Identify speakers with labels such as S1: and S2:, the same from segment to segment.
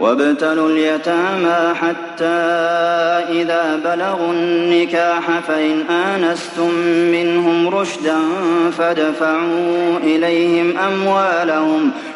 S1: وابتلوا اليتامى حتى إذا بلغوا النكاح فإن آنستم منهم رشدا فادفعوا إليهم أموالهم ۖ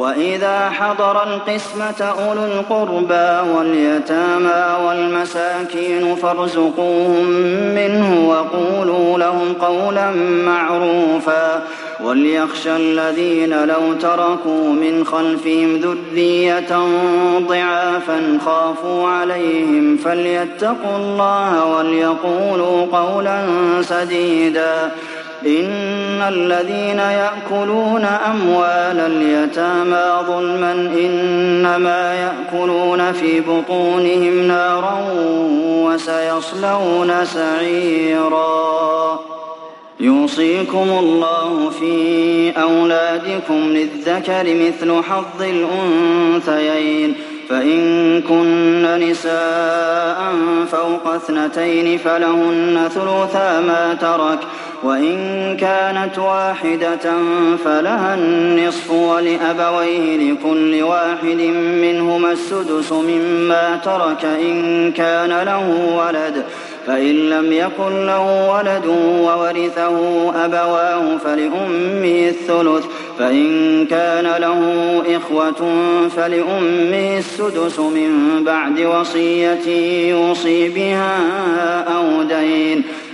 S1: وَإِذَا حَضَرَ الْقِسْمَةَ أُولُو الْقُرْبَىٰ وَالْيَتَامَىٰ وَالْمَسَاكِينُ فَارْزُقُوهُم مِّنْهُ وَقُولُوا لَهُمْ قَوْلًا مَّعْرُوفًا وَلْيَخْشَ الَّذِينَ لَوْ تَرَكُوا مِنْ خَلْفِهِمْ ذُرِّيَّةً ضِعَافًا خَافُوا عَلَيْهِمْ فَلْيَتَّقُوا اللَّهَ وَلْيَقُولُوا قَوْلًا سَدِيدًا إن الذين يأكلون أموال اليتامى ظلما إنما يأكلون في بطونهم نارا وسيصلون سعيرا يوصيكم الله في أولادكم للذكر مثل حظ الأنثيين فإن كن نساء فوق اثنتين فلهن ثلثا ما ترك وإن كانت واحدة فلها النصف ولأبويه لكل واحد منهما السدس مما ترك إن كان له ولد فإن لم يكن له ولد وورثه أبواه فلأمه الثلث فإن كان له إخوة فلأمه السدس من بعد وصية يوصي بها أو دين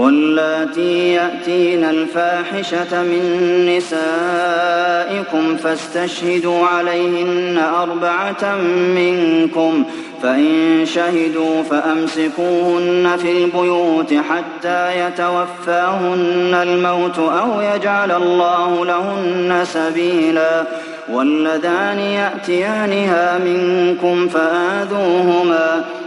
S1: واللاتي يأتين الفاحشة من نسائكم فاستشهدوا عليهن أربعة منكم فإن شهدوا فأمسكوهن في البيوت حتى يتوفاهن الموت أو يجعل الله لهن سبيلا واللذان يأتيانها منكم فآذوهما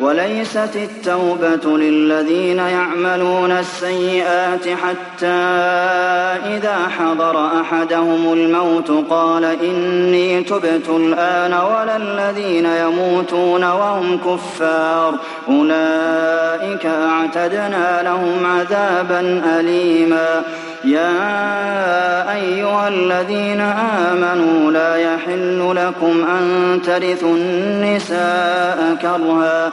S1: وليست التوبة للذين يعملون السيئات حتى إذا حضر أحدهم الموت قال إني تبت الآن ولا الذين يموتون وهم كفار أولئك أعتدنا لهم عذابا أليما يا أيها الذين آمنوا لا يحل لكم أن ترثوا النساء كرها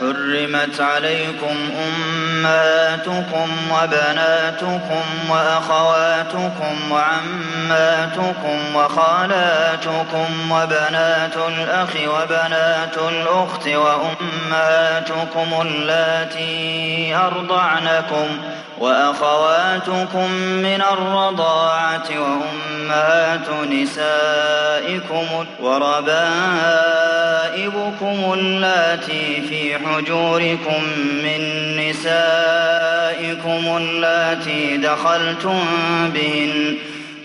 S1: حرمت عليكم أمهاتكم وبناتكم وأخواتكم وعماتكم وخالاتكم وبنات الأخ وبنات الأخت وأمهاتكم اللاتي أرضعنكم وأخواتكم من الرضاعة وأمهات نسائكم وربائبكم اللاتي في حجوركم من نسائكم اللاتي دخلتم بهن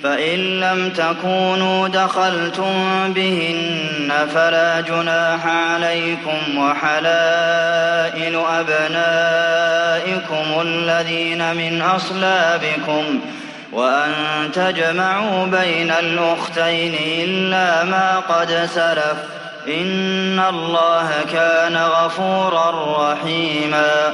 S1: فإن لم تكونوا دخلتم بهن فلا جناح عليكم وحلائل أبنائكم الذين من أصلابكم وأن تجمعوا بين الأختين إلا ما قد سلف إِنَّ اللَّهَ كَانَ غَفُورًا رَّحِيمًا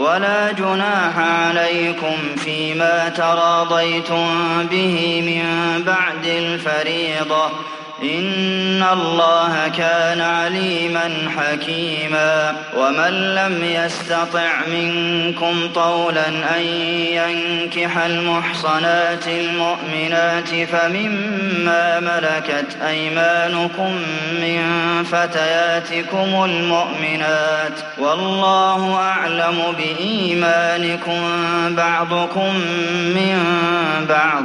S1: ولا جناح عليكم فيما تراضيتم به من بعد الفريضة إِنَّ اللَّهَ كَانَ عَلِيمًا حَكِيمًا وَمَن لَّمْ يَسْتَطِعْ مِنكُمْ طَوْلًا أَن يَنكِحَ الْمُحْصَنَاتِ الْمُؤْمِنَاتِ فَمِمَّا مَلَكَتْ أَيْمَانُكُم مِّن فَتَيَاتِكُمُ الْمُؤْمِنَاتِ ۚ وَاللَّهُ أَعْلَمُ بِإِيمَانِكُم ۚ بَعْضُكُم مِّن بَعْضٍ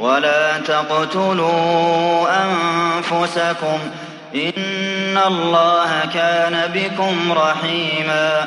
S1: ولا تقتلوا أنفسكم إن الله كان بكم رحيما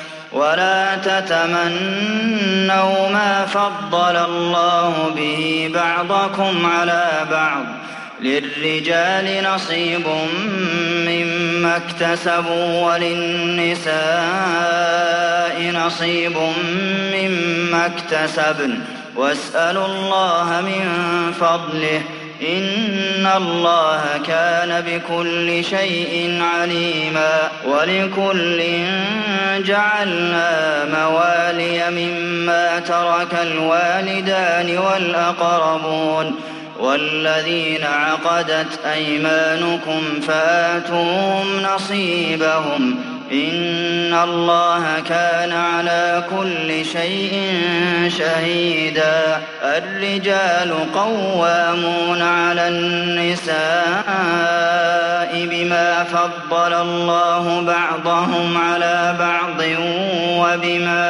S1: ولا تتمنوا ما فضل الله به بعضكم على بعض للرجال نصيب مما اكتسبوا وللنساء نصيب مما اكتسبن واسألوا الله من فضله إِنَّ اللَّهَ كَانَ بِكُلِّ شَيْءٍ عَلِيمًا وَلِكُلٍّ جَعَلْنَا مَوَالِيَ مِمَّا تَرَكَ الْوَالِدَانِ وَالْأَقْرَبُونَ والذين عقدت أيمانكم فآتوهم نصيبهم إِنَّ اللَّهَ كَانَ عَلَىٰ كُلِّ شَيْءٍ شَهِيدًا الرِّجَالُ قَوَّامُونَ عَلَى النِّسَاءِ بِمَا فَضَّلَ اللَّهُ بَعْضَهُمْ عَلَىٰ بَعْضٍ وَبِمَا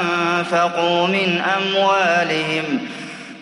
S1: أَنفَقُوا مِنْ أَمْوَالِهِمْ ۗ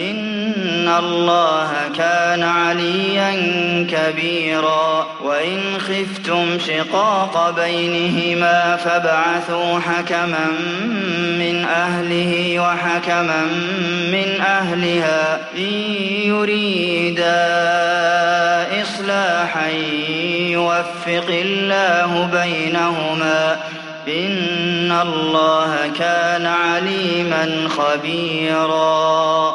S1: إِنَّ اللَّهَ كَانَ عَلِيًّا كَبِيرًا وَإِنْ خِفْتُمْ شِقَاقَ بَيْنِهِمَا فَابْعَثُوا حَكَمًا مِّنْ أَهْلِهِ وَحَكَمًا مِّنْ أَهْلِهَا إِن يُرِيدَا إِصْلَاحًا يُوَفِّقِ اللَّهُ بَيْنَهُمَا إِنَّ اللَّهَ كَانَ عَلِيمًا خَبِيرًا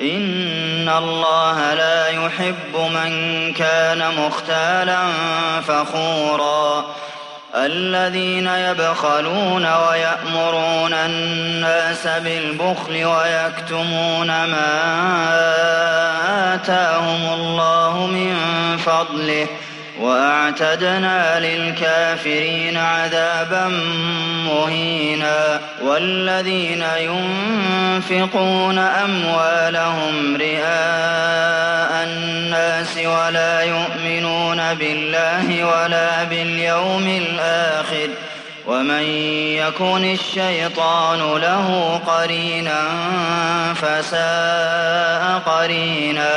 S1: إِنَّ اللَّهَ لَا يُحِبُّ مَن كَانَ مُخْتَالًا فَخُورًا الَّذِينَ يَبْخَلُونَ وَيَأْمُرُونَ النَّاسَ بِالْبُخْلِ وَيَكْتُمُونَ مَا آتَاهُمُ اللَّهُ مِن فَضْلِهِ وأعتدنا للكافرين عذابا مهينا والذين ينفقون أموالهم رئاء الناس ولا يؤمنون بالله ولا باليوم الآخر ومن يكن الشيطان له قرينا فساء قرينا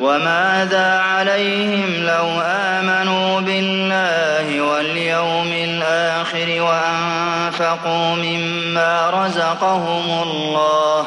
S1: وماذا عليهم لو آمنوا بالله واليوم الآخر وأنفقوا مما رزقهم الله ۖ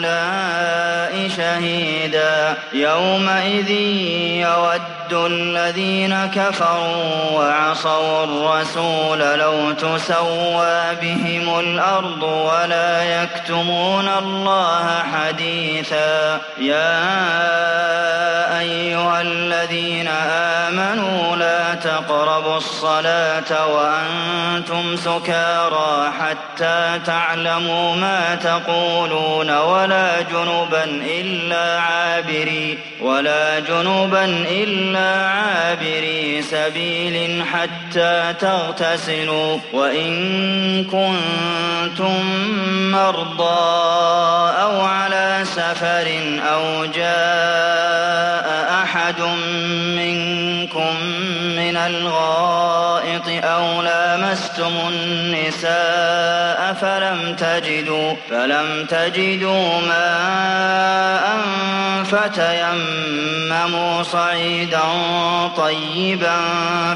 S1: هؤلاء شهيدا يومئذ يود الذين كفروا وعصوا الرسول لو تسوى بهم الأرض ولا يكتمون الله حديثا يا أيها الذين تقربوا الصلاة وأنتم سكارى حتى تعلموا ما تقولون ولا جنبا إلا عابري ولا جنبا إلا عابري سبيل حتى تغتسلوا وإن كنتم مرضى أو على سفر أو جاء أحد منكم الغائط أو لامستم النساء فلم تجدوا, فلم تجدوا ماء فتيمموا صعيدا طيبا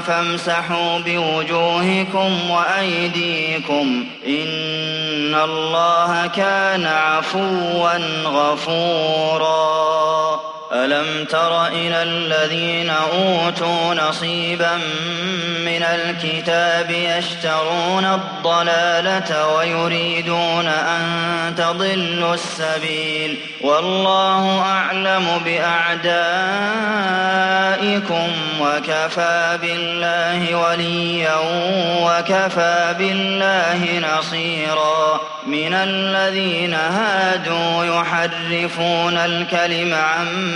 S1: فامسحوا بوجوهكم وأيديكم إن الله كان عفوا غفورا ألم تر إلى الذين أوتوا نصيبا من الكتاب يشترون الضلالة ويريدون أن تضلوا السبيل والله أعلم بأعدائكم وكفى بالله وليا وكفى بالله نصيرا من الذين هادوا يحرفون الكلم عن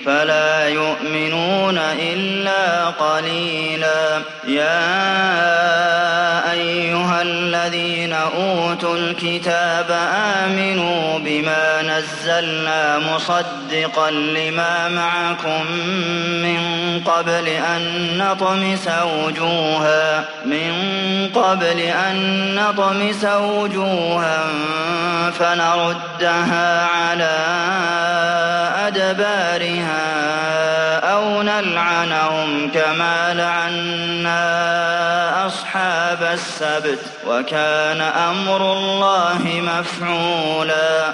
S1: فلا يؤمنون إلا قليلا يا الذين أوتوا الكتاب آمنوا بما نزلنا مصدقا لما معكم من قبل أن نطمس وجوها من قبل أن نطمس وجوها فنردها على أدبارها أو نلعنهم كما لعنا السبت وكان أمر الله مفعولا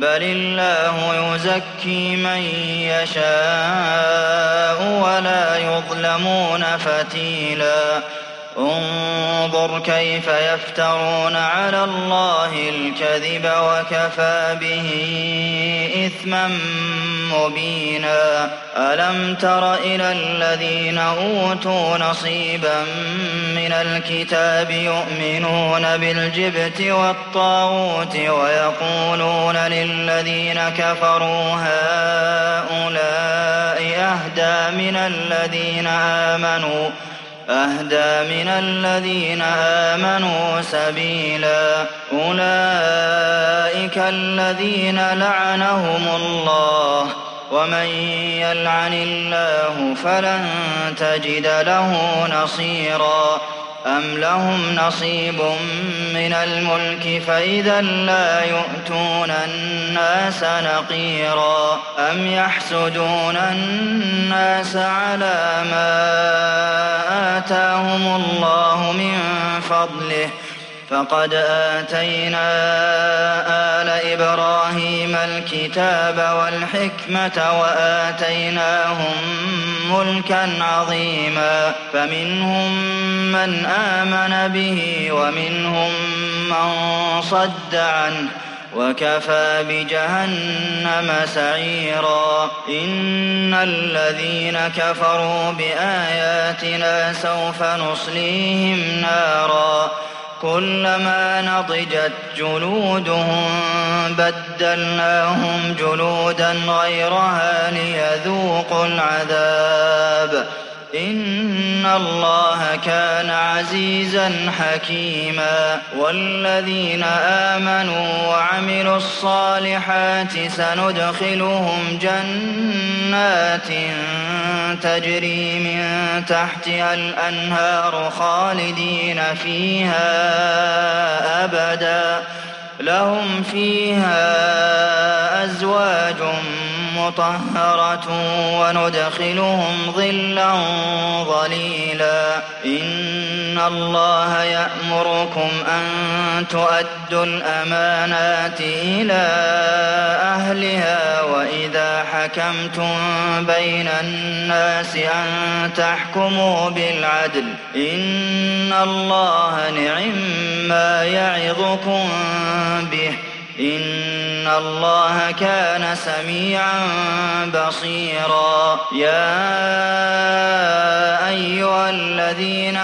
S1: بل الله يزكي من يشاء ولا يظلمون فتيلاً انظر كيف يفترون على الله الكذب وكفى به إثما مبينا ألم تر إلى الذين أوتوا نصيبا من الكتاب يؤمنون بالجبت والطاغوت ويقولون للذين كفروا هؤلاء أهدى من الذين آمنوا ۖ أهدى من الذين آمنوا سبيلا أولئك الذين لعنهم الله ومن يلعن الله فلن تجد له نصيرا أَمْ لَهُمْ نَصِيبٌ مِّنَ الْمُلْكِ فَإِذًا لَّا يُؤْتُونَ النَّاسَ نَقِيرًا أَمْ يَحْسُدُونَ النَّاسَ عَلَىٰ مَا آتَاهُمُ اللَّهُ مِن فَضْلِهِ فَقَدْ آتَيْنَا آلَ إِبْرَاهِيمَ الْكِتَابَ وَالْحِكْمَةَ وَآتَيْنَاهُم مُّلْكًا عَظِيمًا فَمِنْهُم مَّنْ آمَنَ بِهِ وَمِنْهُم مَّن صَدَّ عَنْهُ وكفى بجهنم سعيرا إن الذين كفروا بآياتنا سوف نصليهم نارا كلما نضجت جلودهم بدلناهم جلودا غيرها ليذوقوا العذاب إِنَّ اللَّهَ كَانَ عَزِيزًا حَكِيمًا وَالَّذِينَ آمَنُوا وَعَمِلُوا الصَّالِحَاتِ سَنُدْخِلُهُمْ جَنَّاتٍ تَجْرِي مِن تَحْتِهَا الْأَنْهَارُ خَالِدِينَ فِيهَا أَبَدًا لَهُمْ فِيهَا أَزْوَاجٌ مطهرة وندخلهم ظلا ظليلا إن الله يأمركم أن تؤدوا الأمانات إلى أهلها وإذا حكمتم بين الناس أن تحكموا بالعدل إن الله نعم ما يعظكم به إِنَّ اللَّهَ كَانَ سَمِيعًا بَصِيرًا يَا أَيُّهَا الَّذِينَ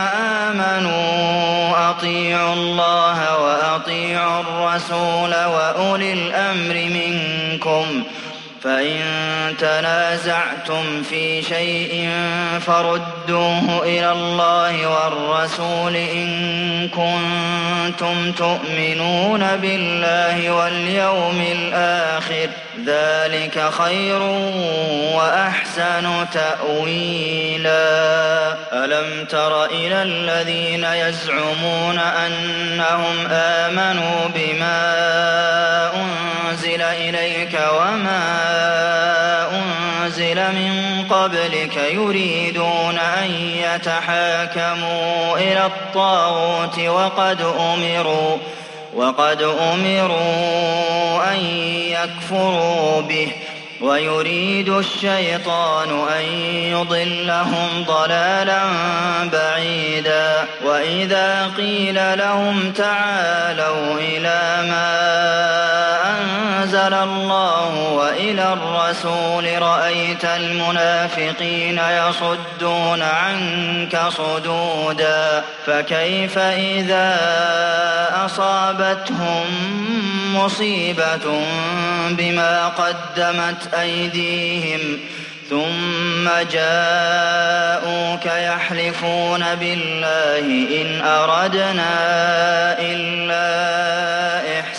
S1: آمَنُوا أَطِيعُوا اللَّهَ وَأَطِيعُوا الرَّسُولَ وَأُولِي الْأَمْرِ مِنكُمْ فَإِن تنازعتم في شيء فردوه إلى الله والرسول إن كنتم تؤمنون بالله واليوم الآخر ذلك خير وأحسن تأويلا ألم تر إلى الذين يزعمون أنهم آمنوا بما أنزل إليك وما من قبلك يريدون أن يتحاكموا إلى الطاغوت وقد أمروا وقد أمروا أن يكفروا به ويريد الشيطان أن يضلهم ضلالا بعيدا وإذا قيل لهم تعالوا إلى ما أنزل الله وإلى الرسول رأيت المنافقين يصدون عنك صدودا فكيف إذا أصابتهم مصيبة بما قدمت أيديهم ثم جاءوك يحلفون بالله إن أردنا إلا إحسانا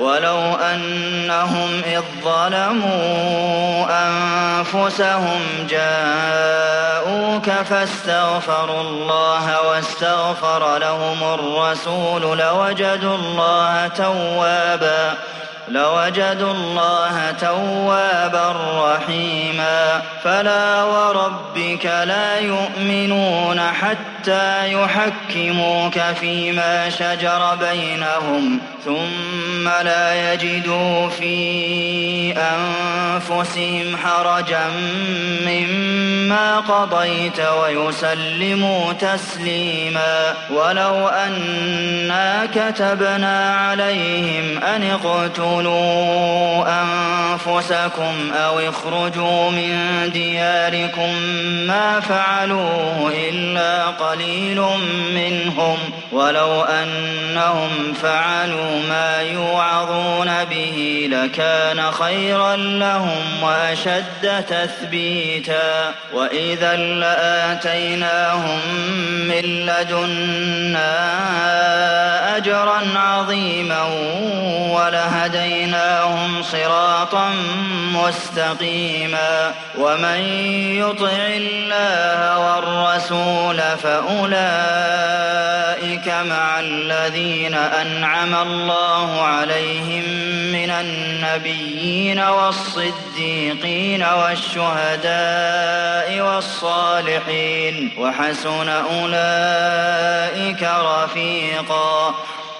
S1: وَلَوْ أَنَّهُمْ إِذ ظَّلَمُوا أَنفُسَهُمْ جَاءُوكَ فَاسْتَغْفَرُوا اللَّهَ وَاسْتَغْفَرَ لَهُمُ الرَّسُولُ لَوَجَدُوا اللَّهَ تَوَّابًا لوجدوا الله توابا رحيما فلا وربك لا يؤمنون حتى يحكموك فيما شجر بينهم ثم لا يجدوا في أنفسهم حرجا مما قضيت ويسلموا تسليما ولو أنا كتبنا عليهم أن اقتلوا اقتلوا أنفسكم أو اخرجوا من دياركم ما فعلوه إلا قليل منهم ولو أنهم فعلوا ما يوعظون به لكان خيرا لهم وأشد تثبيتا وإذا لآتيناهم من لدنا أجرا عظيما ولهديناهم وهديناهم صراطا مستقيما ومن يطع الله والرسول فأولئك مع الذين أنعم الله عليهم من النبيين والصديقين والشهداء والصالحين وحسن أولئك رفيقا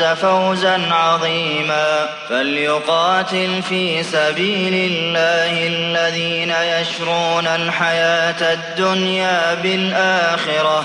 S1: فاز فوزا عظيما فليقاتل في سبيل الله الذين يشرون الحياة الدنيا بالآخرة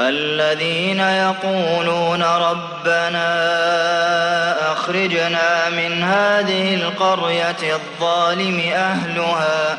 S1: الذين يقولون ربنا أخرجنا من هذه القرية الظالم أهلها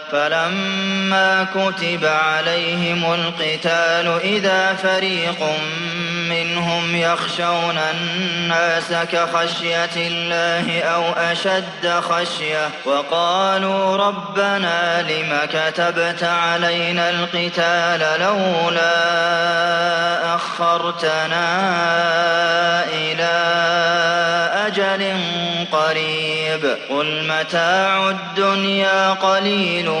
S1: فَلَمَّا كُتِبَ عَلَيْهِمُ الْقِتَالُ إِذَا فَرِيقٌ مِّنْهُمْ يَخْشَوْنَ النَّاسَ كَخَشْيَةِ اللَّهِ أَوْ أَشَدَّ خَشْيَةً وَقَالُوا رَبَّنَا لِمَ كَتَبْتَ عَلَيْنَا الْقِتَالَ لَوْلَا أَخَّرْتَنَا إِلَىٰ أَجَلٍ قَرِيبٍ قُلْ مَتَاعُ الدُّنْيَا قَلِيلٌ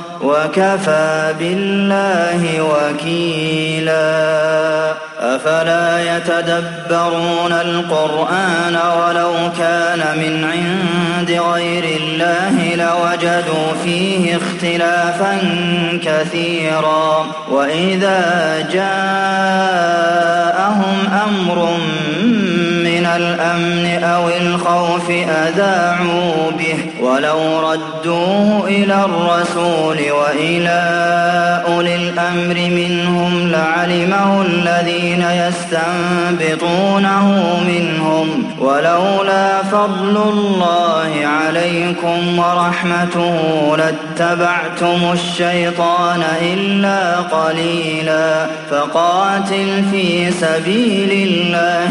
S1: وَكَفَىٰ بِاللَّهِ وَكِيلًا أَفَلَا يَتَدَبَّرُونَ الْقُرْآنَ وَلَوْ كَانَ مِنْ عِندِ غَيْرِ اللَّهِ لَوَجَدُوا فِيهِ اخْتِلَافًا كَثِيرًا وَإِذَا جَاءَهُمْ أَمْرٌ الأمن أو الخوف أذاعوا به ولو ردوه إلى الرسول وإلى أولي الأمر منهم لعلمه الذين يستنبطونه منهم ولولا فضل الله عليكم ورحمته لاتبعتم الشيطان إلا قليلا فقاتل في سبيل الله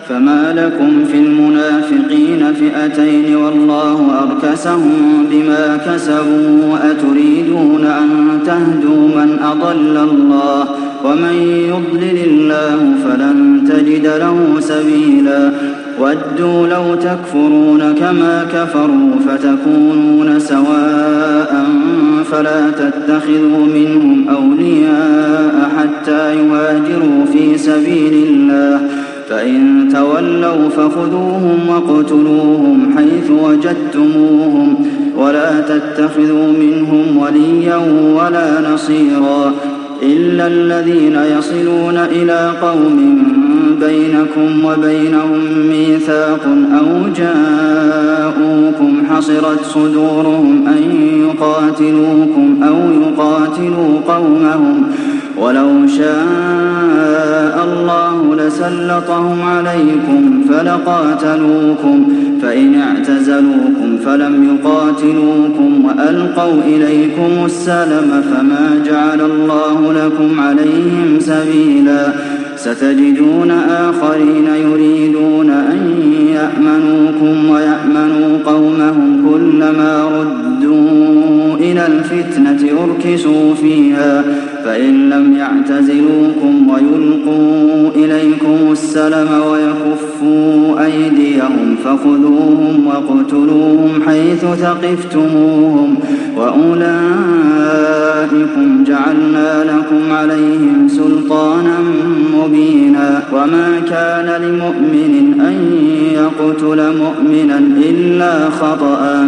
S1: فما لكم في المنافقين فئتين والله أركسهم بما كسبوا أتريدون أن تهدوا من أضل الله ومن يضلل الله فلن تجد له سبيلا ودوا لو تكفرون كما كفروا فتكونون سواء فلا تتخذوا منهم أولياء حتى يهاجروا في سبيل الله فإن تولوا فخذوهم وقتلوهم حيث وجدتموهم ولا تتخذوا منهم وليا ولا نصيرا إلا الذين يصلون إلى قوم بينكم وبينهم ميثاق أو جاءوكم حصرت صدورهم أن يقاتلوكم أو يقاتلوا قومهم وَلَوْ شَاءَ اللَّهُ لَسَلَّطَهُمْ عَلَيْكُمْ فَلَقَاتَلُوكُمْ فَإِنِ اعْتَزَلُوكُمْ فَلَمْ يُقَاتِلُوكُمْ وَأَلْقَوْا إِلَيْكُمُ السَّلَمَ فَمَا جَعَلَ اللَّهُ لَكُمْ عَلَيْهِمْ سَبِيلًا ستجدون آخرين يريدون أن يأمنوكم ويأمنوا قومهم كلما ردوا إلى الفتنة أركسوا فيها فإن لم يعتزلوكم ويلقوا إليكم السلم ويكفوا أيديهم فخذوهم واقتلوهم حيث ثقفتموهم وأولئكم جعلنا لكم عليهم سلطانا مبينا وما كان لمؤمن أن يقتل مؤمنا إلا خطأ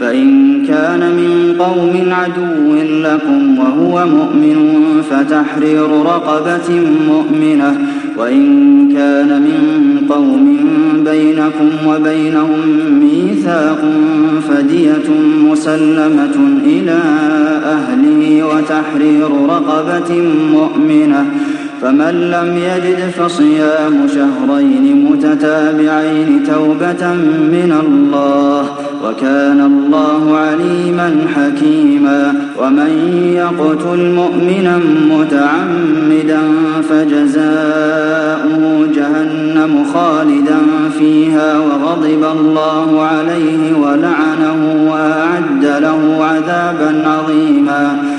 S1: فإن كان من قوم عدو لكم وهو مؤمن فتحرير رقبة مؤمنة وإن كان من قوم بينكم وبينهم ميثاق فدية مسلمة إلى أهله وتحرير رقبة مؤمنة فمن لم يجد فصيام شهرين متتابعين توبة من الله وكان الله عليما حكيما ومن يقتل مؤمنا متعمدا فجزاؤه جهنم خالدا فيها وغضب الله عليه ولعنه وأعد له عذابا عظيما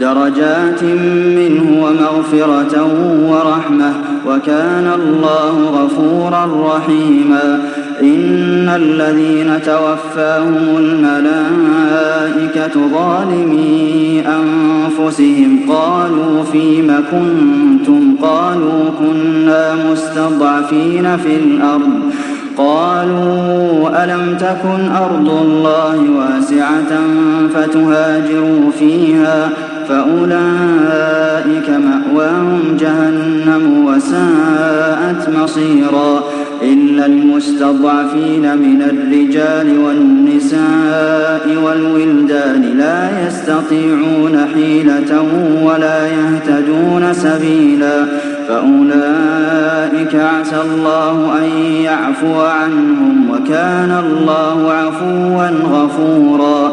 S1: درجات منه ومغفرة ورحمة وكان الله غفورا رحيما إن الذين توفاهم الملائكة ظالمي أنفسهم قالوا فيم كنتم قالوا كنا مستضعفين في الأرض قالوا ألم تكن أرض الله واسعة فتهاجروا فيها فأولئك مأواهم جهنم وساءت مصيرا إلا المستضعفين من الرجال والنساء والولدان لا يستطيعون حيلة ولا يهتدون سبيلا فأولئك عسى الله أن يعفو عنهم وكان الله عفوا غفورا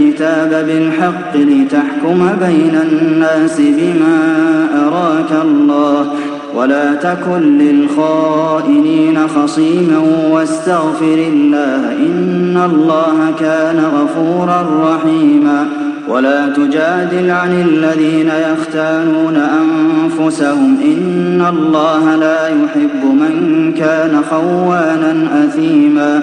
S1: الكتاب بالحق لتحكم بين الناس بما أراك الله ولا تكن للخائنين خصيما واستغفر الله إن الله كان غفورا رحيما ولا تجادل عن الذين يختانون أنفسهم إن الله لا يحب من كان خوانا أثيما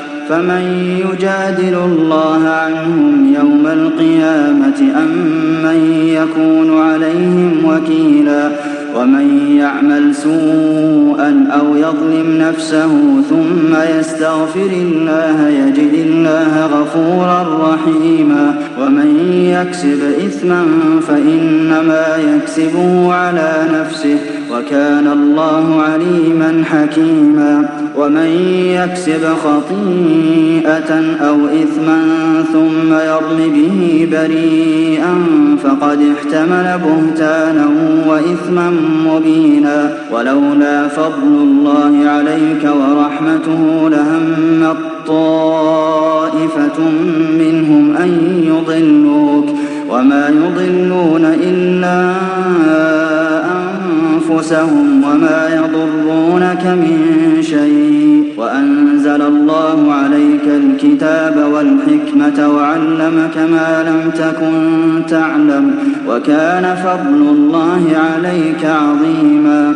S1: فمن يجادل الله عنهم يوم القيامة أم من يكون عليهم وكيلا ومن يعمل سوءا أو يظلم نفسه ثم يستغفر الله يجد الله غفورا رحيما ومن يكسب إثما فإنما يكسبه على نفسه وكان الله عليما حكيما ومن يكسب خطيئة أو إثما ثم يرم به بريئا فقد احتمل بهتانا وإثما مبينا ولولا فضل فضل الله عليك ورحمته لهم طائفة منهم أن يضلوك وما يضلون إلا أنفسهم وما يضرونك من شيء وأنزل الله عليك الكتاب والحكمة وعلمك ما لم تكن تعلم وكان فضل الله عليك عظيما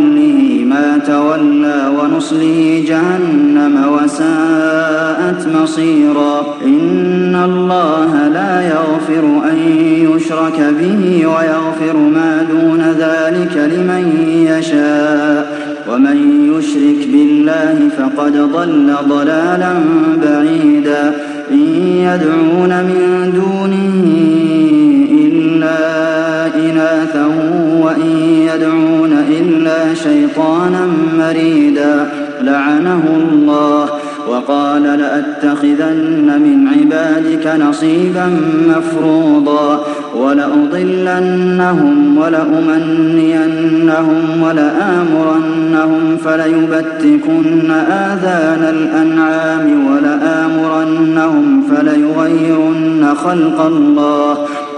S1: وَنُوَلِّهِ مَا تَوَلَّى وَنُصْلِهِ جَهَنَّمَ ۖ وَسَاءَتْ مَصِيرًا إِنَّ اللَّهَ لَا يَغْفِرُ أَن يُشْرَكَ بِهِ وَيَغْفِرُ مَا دُونَ ذَٰلِكَ لِمَن يَشَاءُ ۚ وَمَن يُشْرِكْ بِاللَّهِ فَقَدْ ضَلَّ ضَلَالًا بَعِيدًا إِن يَدْعُونَ مِن دُونِهِ لَأَتَّخِذَنَّ مِنْ عِبَادِكَ نَصِيبًا مَّفْرُوضًا وَلَأُضِلَّنَّهُمْ وَلَأُمَنِّيَنَّهُمْ وَلَآمُرَنَّهُمْ فَلَيُبَتِّكُنَّ آذَانَ الْأَنْعَامِ وَلَآمُرَنَّهُمْ فَلَيُغَيِّرُنَّ خَلْقَ اللَّهِ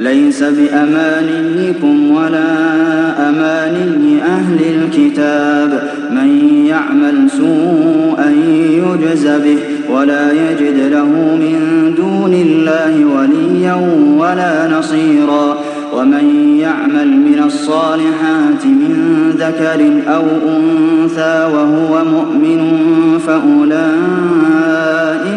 S1: ليس بأمانيكم ولا أماني أهل الكتاب من يعمل سوءا يجز به ولا يجد له من دون الله وليا ولا نصيرا ومن يعمل من الصالحات من ذكر أو أنثى وهو مؤمن فأولئك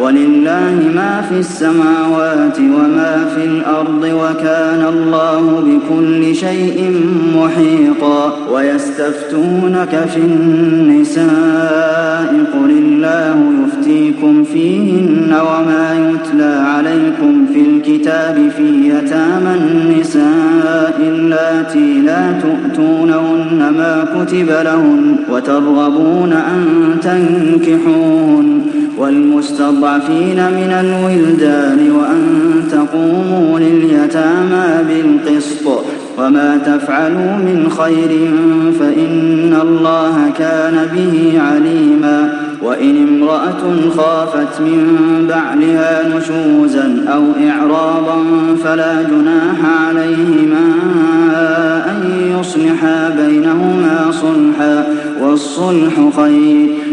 S1: ولله ما في السماوات وما في الأرض وكان الله بكل شيء محيطا ويستفتونك في النساء قل الله يفتيكم فيهن وما يتلى عليكم في الكتاب في يتامى النساء اللاتي لا تؤتونهن ما كتب لهن وترغبون أن تنكحوهن والمستضعفين المستضعفين من الولدان وأن تقوموا لليتامى بالقسط وما تفعلوا من خير فإن الله كان به عليما وإن امرأة خافت من بعلها نشوزا أو إعراضا فلا جناح عليهما أن يصلحا بينهما صلحا والصلح خير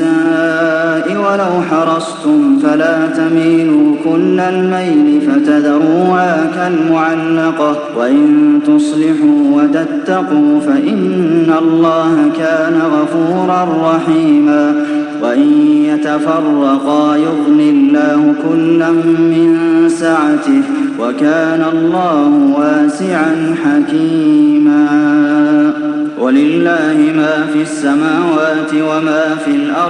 S1: النِّسَاءِ وَلَوْ حَرَصْتُمْ فَلَا تَمِيلُوا كُلَّ الْمَيْلِ فَتَذَرُوهَا كَالْمُعَلَّقَةِ ۚ وَإِن تُصْلِحُوا وَتَتَّقُوا فَإِنَّ اللَّهَ كَانَ غَفُورًا رَّحِيمًا وَإِن يَتَفَرَّقَا يُغْنِ اللَّهُ كُلًّا مِّن سَعَتِهِ ۚ وَكَانَ اللَّهُ وَاسِعًا حَكِيمًا ولله ما في السماوات وما في الأرض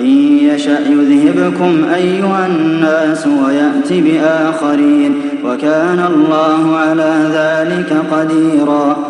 S1: إن يشأ يذهبكم أيها الناس ويأت بآخرين وكان الله على ذلك قديرا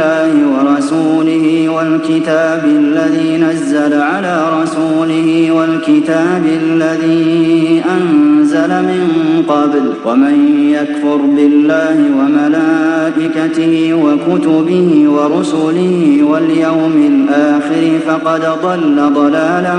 S1: والكتاب الذي نزل على رسوله والكتاب الذي أنزل أنزل من قبل ومن يكفر بالله وملائكته وكتبه ورسله واليوم الآخر فقد ضل ضلالا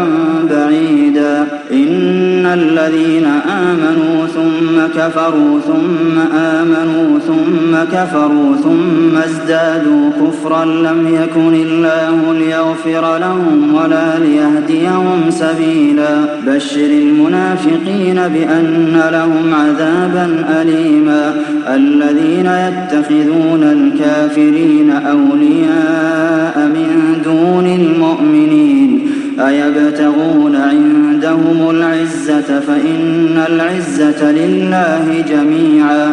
S1: بعيدا إن الذين آمنوا ثم كفروا ثم آمنوا ثم كفروا ثم ازدادوا كفرا لم يكن الله ليغفر لهم ولا ليهديهم سبيلا بشر المنافقين بأن أن لهم عذابا أليما الذين يتخذون الكافرين أولياء من دون المؤمنين أيبتغون عندهم العزة فإن العزة لله جميعا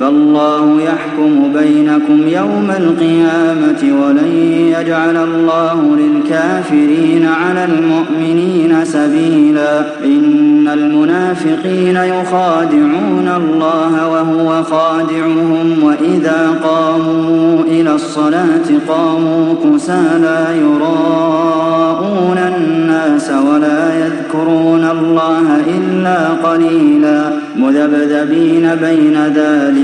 S1: فالله يحكم بينكم يوم القيامة ولن يجعل الله للكافرين على المؤمنين سبيلا إن المنافقين يخادعون الله وهو خادعهم وإذا قاموا إلى الصلاة قاموا لا يراءون الناس ولا يذكرون الله إلا قليلا مذبذبين بين ذلك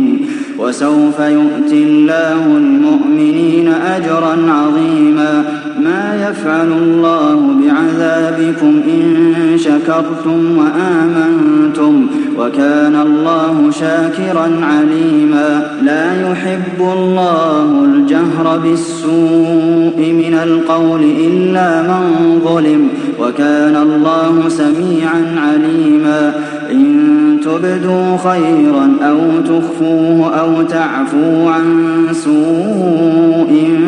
S1: وسوف يؤتي الله المؤمنين أجرا عظيما ما يفعل الله بعذابكم إن شكرتم وآمنتم وكان الله شاكرا عليما لا يحب الله الجهر بالسوء من القول إلا من ظلم وكان الله سميعا عليما إن تبدوا خيرا أو تخفوه أو تعفوا عن سوء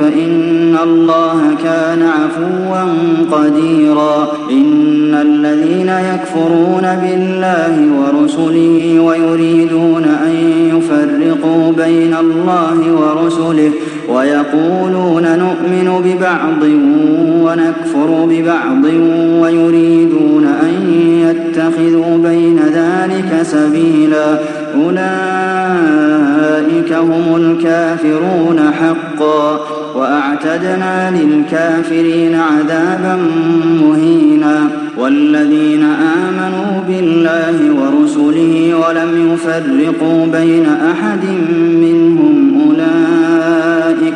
S1: فإن الله كان عفوا قديرا إن الذين يكفرون بالله ورسله ويريدون أن يفرقوا بين الله ورسله ويقولون نؤمن ببعض ونكفر ببعض ويريدون أن يتخذوا بين ذلك سبيلا أولئك هم الكافرون حقا وأعتدنا للكافرين عذابا مهينا والذين آمنوا بالله ورسله ولم يفرقوا بين أحد منهم أولئك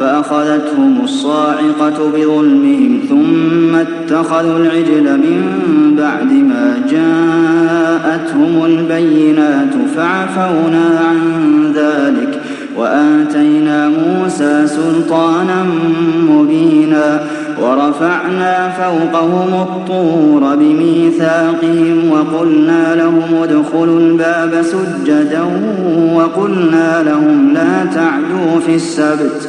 S1: فأخذتهم الصاعقة بظلمهم ثم اتخذوا العجل من بعد ما جاءتهم البينات فعفونا عن ذلك وآتينا موسى سلطانا مبينا ورفعنا فوقهم الطور بميثاقهم وقلنا لهم ادخلوا الباب سجدا وقلنا لهم لا تعدوا في السبت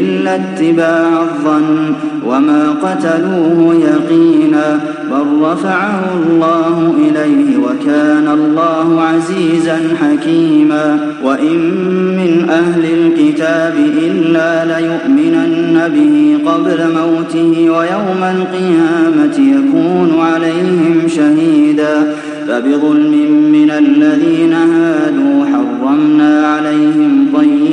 S1: إلا اتباع الظن وما قتلوه يقينا بل رفعه الله إليه وكان الله عزيزا حكيما وإن من أهل الكتاب إلا ليؤمنن به قبل موته ويوم القيامة يكون عليهم شهيدا فبظلم من الذين هادوا حرمنا عليهم طيبا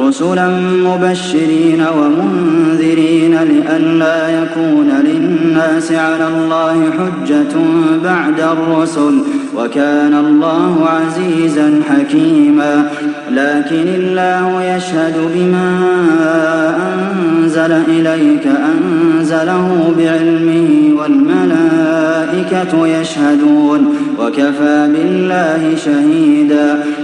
S1: رسلا مبشرين ومنذرين لئلا يكون للناس على الله حجة بعد الرسل وكان الله عزيزا حكيما لكن الله يشهد بما أنزل إليك أنزله بعلمه والملائكة يشهدون وكفى بالله شهيدا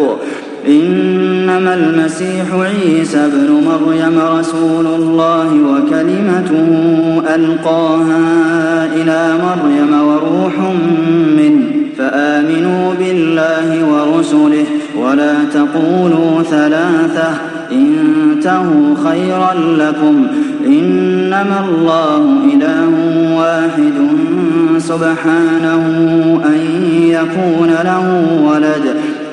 S1: الحق إنما المسيح عيسى ابن مريم رسول الله وكلمته ألقاها إلى مريم وروح منه فآمنوا بالله ورسله ولا تقولوا ثلاثة انتهوا خيرا لكم إنما الله إله واحد سبحانه أن يكون له ولد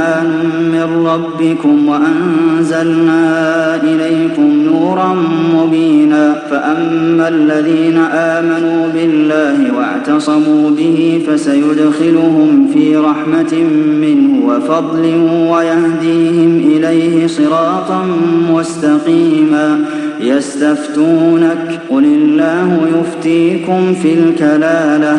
S1: برهان من ربكم وأنزلنا إليكم نورا مبينا فأما الذين آمنوا بالله واعتصموا به فسيدخلهم في رحمة منه وفضل ويهديهم إليه صراطا مستقيما يستفتونك قل الله يفتيكم في الكلاله